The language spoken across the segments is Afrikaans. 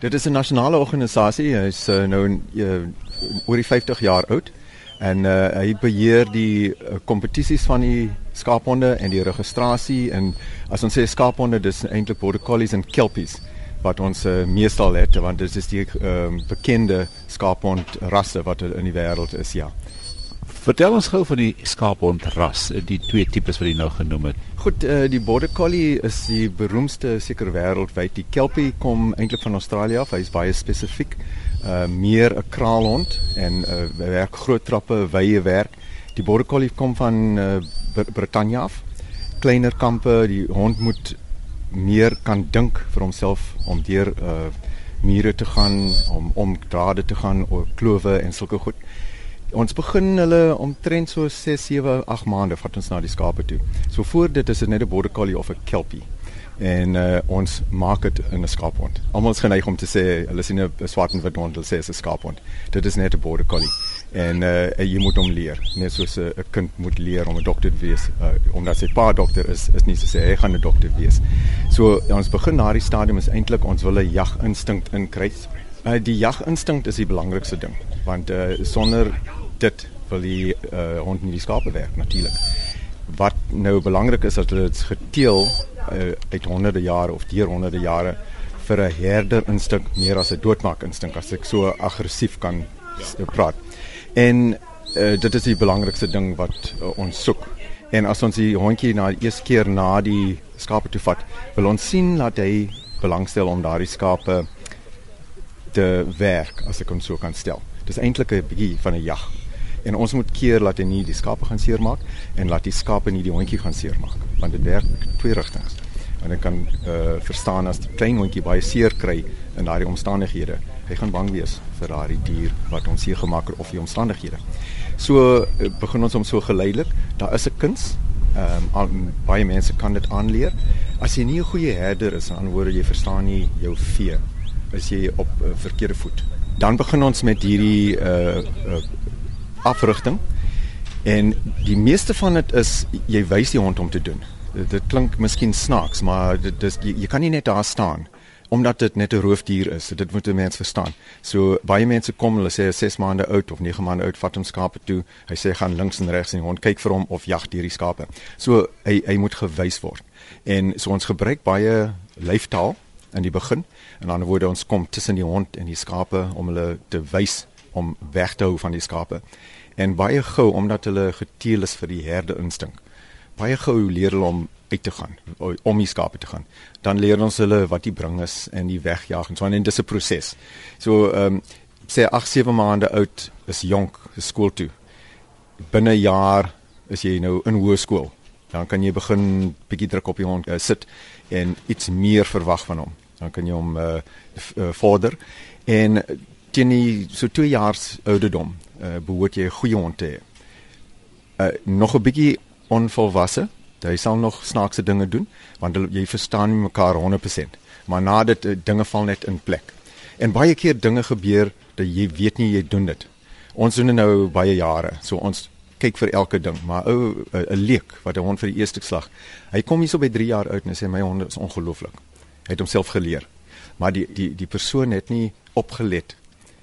Dit is 'n nasionale organisasie. Hy's uh, nou uh, oor die 50 jaar oud en uh, hy beheer die kompetisies uh, van die skaaphonde en die registrasie en as ons sê skaaphonde dis eintlik border collies en kelpies wat ons uh, meestal het want dit is die um, bekende skaaphond rasse wat in die wêreld is ja. Vertel ons gou van die skaaphond ras, die twee tipes wat jy nou genoem het. Goed, uh, die border collie is die beroemdste seker wêreldwyd. Die kelpie kom eintlik van Australië af. Hy's baie spesifiek. Uh meer 'n kraalhond en uh werk groot trappe, wye werk. Die border collie kom van uh, Brittanje af. Kleiner kampe, die hond moet meer kan dink vir homself om deur uh mure te gaan, om om drade te gaan oor klowe en sulke goed. Ons begin hulle omtrent so 6, 7, 8 maande vat ons na die skape toe. So voor dit is dit net 'n border collie of 'n kelpie. En uh, ons maak dit in 'n skaaphond. Almal is geneig om te sê hulle sien 'n swart en wit hond, hulle sê dit is 'n skaaphond. Dit is net 'n border collie. En uh, jy moet hom leer, net soos 'n kind moet leer om 'n dokter te wees. Uh, omdat sy pa dokter is, is nie so sê hy gaan 'n dokter wees. So ons begin na die stadium is eintlik ons wil 'n jaginstink inkry. Uh, die jaginstink is die belangrikste ding, want uh, sonder dit wil die uh, hond nie die skape werk natuurlik. Wat nou belangrik is dat hulle dit geteel uh, uit honderde jare of deur honderde jare vir 'n herder instink meer as 'n doodmaak instink as ek so aggressief kan ja. praat. En uh, dit is die belangrikste ding wat uh, ons soek. En as ons die hondjie na die eerste keer na die skape toe vat, wil ons sien dat hy belangstel om daardie skape te werk as ek hom so kan stel. Dis eintlik 'n bietjie van 'n jag en ons moet keer dat hy nie die skape gaan seermaak en laat die skape nie die hondjie gaan seermaak want dit werk twee rigtings. En ek kan uh, verstaan as die klein hondjie baie seer kry in daardie omstandighede. Hy gaan bang wees vir daardie dier wat ons seer gemaak het of die omstandighede. So uh, begin ons om so geleidelik. Daar is 'n kuns. Ehm um, baie mense kan dit aanleer. As jy nie 'n goeie herder is dan word jy verstaan nie jou vee is jy op uh, verkeerde voet. Dan begin ons met hierdie uh, uh afrigting. En die meeste van dit is jy wys die hond om te doen. Dit, dit klink miskien snaaks, maar dit dis jy, jy kan nie net daar staan omdat dit net 'n roofdier is. Dit moet 'n mens verstaan. So baie mense kom, hulle sê 6 maande oud of 9 maande oud, vat hom skape toe. Hy sê gaan links en regs en die hond kyk vir hom of jag deur die skape. So hy hy moet gewys word. En so ons gebruik baie lyftaal in die begin. En aan die woorde ons kom tussen die hond en die skape om hulle te wys om weg te hou van die skape. En baie gou omdat hulle geteel is vir die herde instink. Baie gou leer hulle om uit te gaan, om die skape te gaan. Dan leer ons hulle wat die bring is en die wegjaag en so en dis 'n proses. So ehm um, sê 8 7 maande oud is jonk, is skool toe. Binne 'n jaar is jy nou in hoërskool. Dan kan jy begin bietjie druk op die hond uh, sit en iets meer verwag van hom. Dan kan jy hom uh, vorder en teen die so 2 jaar ouderdom uh, behoort jy 'n goeie hond te hê. Uh, nog 'n bietjie onvolwasse, hy sal nog snaakse dinge doen want jy verstaan nie mekaar 100%, maar na dit uh, dinge val net in plek. En baie keer dinge gebeur dat jy weet nie jy doen dit. Ons doen dit nou baie jare, so ons kyk vir elke ding, maar ou 'n leek wat 'n hond vir die eerste slag. Hy kom hierso by 3 jaar oud en sê my hond is ongelooflik. Hy het homself geleer. Maar die die die persoon het nie opgelet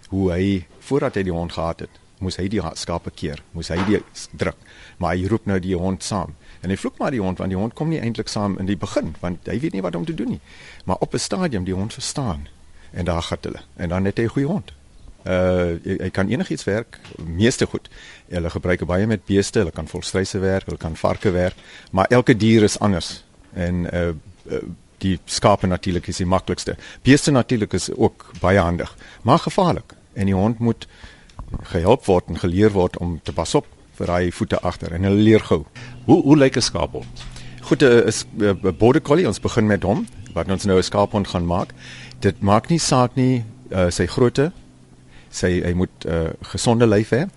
hoe hy voordat hy die hond gehad het, moes hy die skape keer, moes hy die druk, maar hy roep nou die hond saam. En hy vloek maar die hond want die hond kom nie eintlik saam in die begin want hy weet nie wat om te doen nie. Maar op 'n stadium die hond verstaan en daar gaan hulle en dan het hy 'n goeie hond. Uh hy kan enigiets werk, meeste goed. Hulle gebruik baie met beeste, hulle kan volstryse werk, hulle kan varke werk, maar elke dier is anders. En uh, uh die skape natuurlik is die maklikste. Beeste natuurlik is ook baie handig, maar gevaarlik en die hond moet gehelp word en geleer word om te pas op vir hy voete agter en hulle leer gou. Hoe hoe lyk 'n skaaphond? Goed, 'n border collie, ons begin met hom wat ons nou 'n skaaphond gaan maak. Dit maak nie saak nie uh, sy grootte sy hy moet 'n uh, gesonde lyf hê.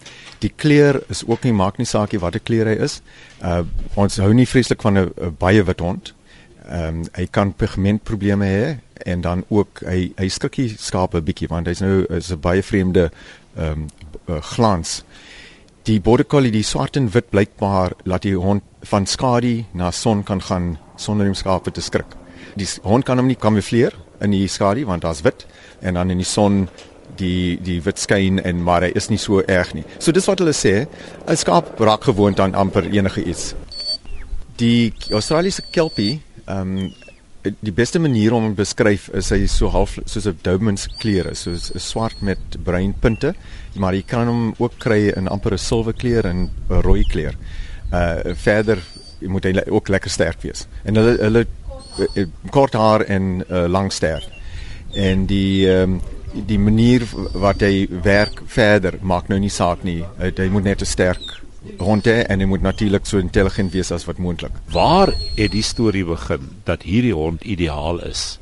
Die kleur is ook nie maak nie saak nie watter kleur hy is. Uh ons hou nie vreeslik van 'n baie wit hond. Ehm um, hy kan pigmentprobleme hê en dan ook hy hy skrikkie skape bietjie want hy's nou is 'n baie vreemde ehm um, glans. Die border collie die swart en wit blykbaar laat die hond van skadu na son kan gaan sonder om skape te skrik. Die hond kan hom nie kamoufleer in die skadu want daar's wit en dan in die son die die wit skyn en maar hy is nie so erg nie. So dis wat hulle sê, 'n skaap raak gewoond aan amper enige iets. Die Australiese kelpie, ehm um, die beste manier om hom beskryf is hy so half soos 'n Doberman's kleure, soos 'n swart met bruin punte, maar jy kan hom ook kry in amper 'n silwer kleur en 'n rooi kleur. Uh verder moet hy ook lekker sterk wees. En hulle hulle uh, kort haar en uh, lang ster. En die ehm um, die manier wat hy werk verder maak nou nie saak nie. Hy, hy moet net 'n sterk hond hê en hy moet natuurlik so intelligent wees as wat moontlik. Waar het die storie begin dat hierdie hond ideaal is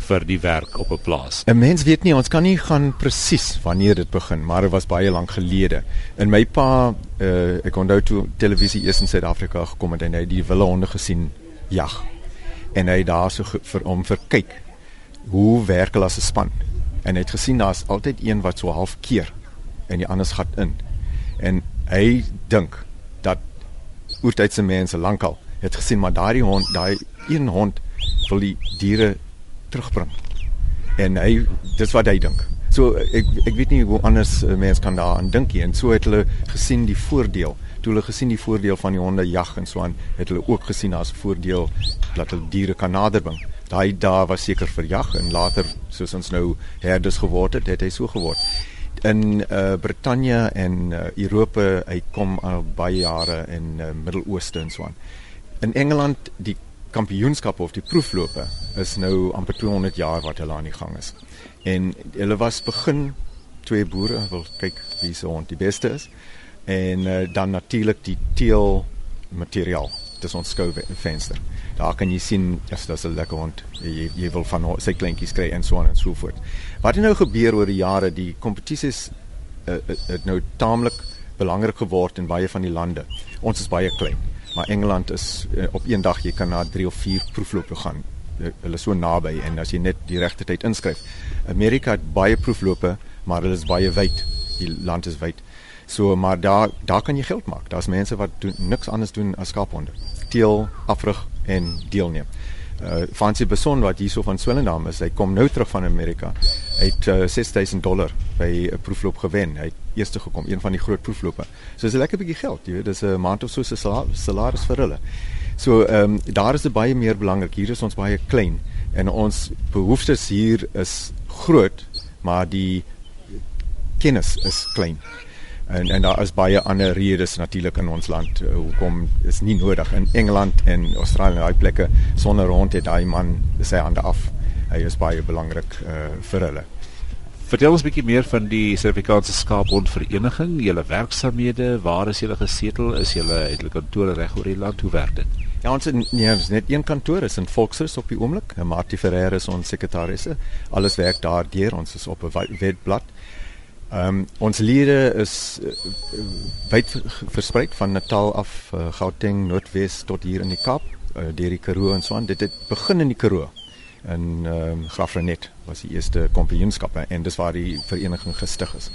vir die werk op 'n plaas? 'n Mens weet nie, ons kan nie gaan presies wanneer dit begin, maar dit was baie lank gelede. In my pa, uh, ek onthou toe televisie eers in Suid-Afrika gekom het en hy die wilde honde gesien jag. En hy daar so vir hom verkyk hoe werk hulle as 'n span. En hy het gesien daar's altyd een wat so half keer en die ander gat in. En hy dink dat oortydse mense lankal het gesien maar daai hond, daai een hond wil die diere terugbring. En hy dis wat hy dink. So ek ek weet nie hoe anders mense kan daaraan dink nie en so het hulle gesien die voordeel. Toe hulle gesien die voordeel van die honde jag en so aan, het hulle ook gesien as 'n voordeel dat hulle diere kan naderbring. Daai daar was seker vir jag en later soos ons nou herders geword het, het hy so geword in uh, Brittanje en uh, Europa hy kom al baie jare in uh, Midde-Ooste en so aan. In Engeland die kampioenskappe of die proeflope is nou amper 200 jaar wat hulle aan die gang is. En hulle was begin twee boere wil kyk wie se hond die beste is en uh, dan natuurlik die teel materiaal dis ons skouvenster. Daar kan jy sien as dit 'n lekker hond jy jy wil van sy kleintjies kry en so aan en so voort. Wat het nou gebeur oor die jare? Die kompetisies uh, het nou taamlik belangrik geword in baie van die lande. Ons is baie klein, maar Engeland is uh, op een dag jy kan na 3 of 4 proeflope gaan. Hulle is so naby en as jy net die regte tyd inskryf. Amerika het baie proeflope, maar hulle is baie wyd. Die land is wyd. So maar daar daar kan jy geld maak. Daar's mense wat doen niks anders doen as skaaphonde. Teel, afrig en deelneem. Uh Fancy Beson wat hierso van Swellendam is, hy kom nou terug van Amerika. Hy het uh, 6000 dollar by 'n proefloop gewen. Hy het eerste gekom, een van die groot proeflope. So dis 'n lekker bietjie geld, jy weet, dis 'n maand of so se salaris vir hulle. So ehm um, daar is dit baie meer belangrik. Hier is ons baie klein en ons behoeftes hier is groot, maar die kennis is klein en en daar is baie ander redes natuurlik in ons land uh, hoekom is nie nodig in Engeland en Australië daai plekke sonder rond het daai man sy hande af hy is baie belangrik uh, vir hulle Vertel ons 'n bietjie meer van die Suid-Afrikaanse Skaapbondvereniging, julle werksamehede, waar is julle gesetel? Is julle het julle kantore reg oor die land? Hoe werk dit? Ja, ons het nee, ons net een kantoor is in Volksrus op die oomblik. Martie Ferreira is ons sekretarisse. Alles werk daar deur. Ons is op 'n webblad. Ehm um, ons lede is uh, wyd versprei van Natal af, uh, Gauteng, Noordwes tot hier in die Kaap, uh, deur die Karoo en so aan. Dit het begin in die Karoo. In ehm um, Graafrenet was die eerste kampioenskappe en dis waar die vereniging gestig is.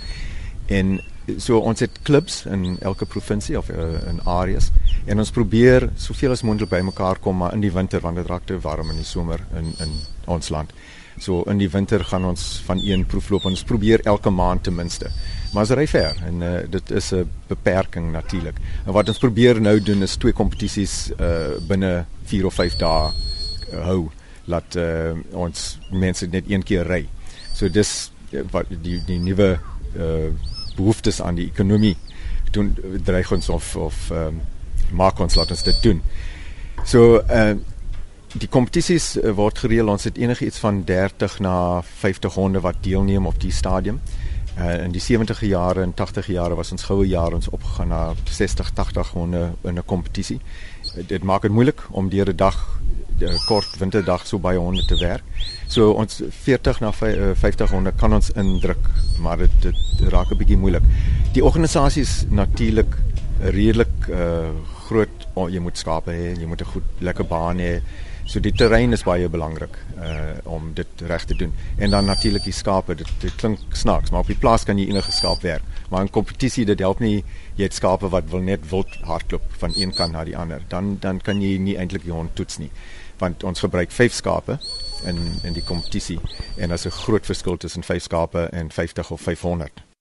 En so ons het klubs in elke provinsie of uh, in areas en ons probeer soveel as moontlik bymekaar kom maar in die winter want dit raak te warm in die somer in in ons land. So in die winter gaan ons van een proefloop ons probeer elke maand ten minste. Maar as ry ver en uh, dit is 'n beperking natuurlik. En wat ons probeer nou doen is twee kompetisies uh binne 4 of 5 dae uh, hou laat uh, ons mense net een keer ry. So dis wat die die nuwe uh behoeftes aan die ekonomie doen dreig ons of of um, maak ons laat ons dit doen. So uh die kompetisies uh, word gereël ons het enigiets van 30 na 50 honde wat deelneem op die stadium. Uh, in die 70e jare en 80e jare was ons goue jaar ons opgegaan na 60 80 honde in 'n kompetisie. Uh, dit maak dit moeilik om deur 'n dag 'n kort winterdag so baie honde te werk. So ons 40 na 50 honde kan ons indruk, maar dit dit raak 'n bietjie moeilik. Die organisasie is natuurlik redelik uh, groot. Oh, jy moet skape hê, jy moet 'n goed lekker baan hê. So die terrein is baie belangrik uh om dit reg te doen. En dan natuurlik die skape. Dit dit klink snaaks, maar op die plaas kan jy enige skaap werk. Maar in kompetisie dit help nie jy het skape wat wil net wild hardloop van een kant na die ander. Dan dan kan jy nie eintlik die hond toets nie. Want ons gebruik 5 skape in in die kompetisie en daar's 'n groot verskil tussen 5 skape en 50 of 500.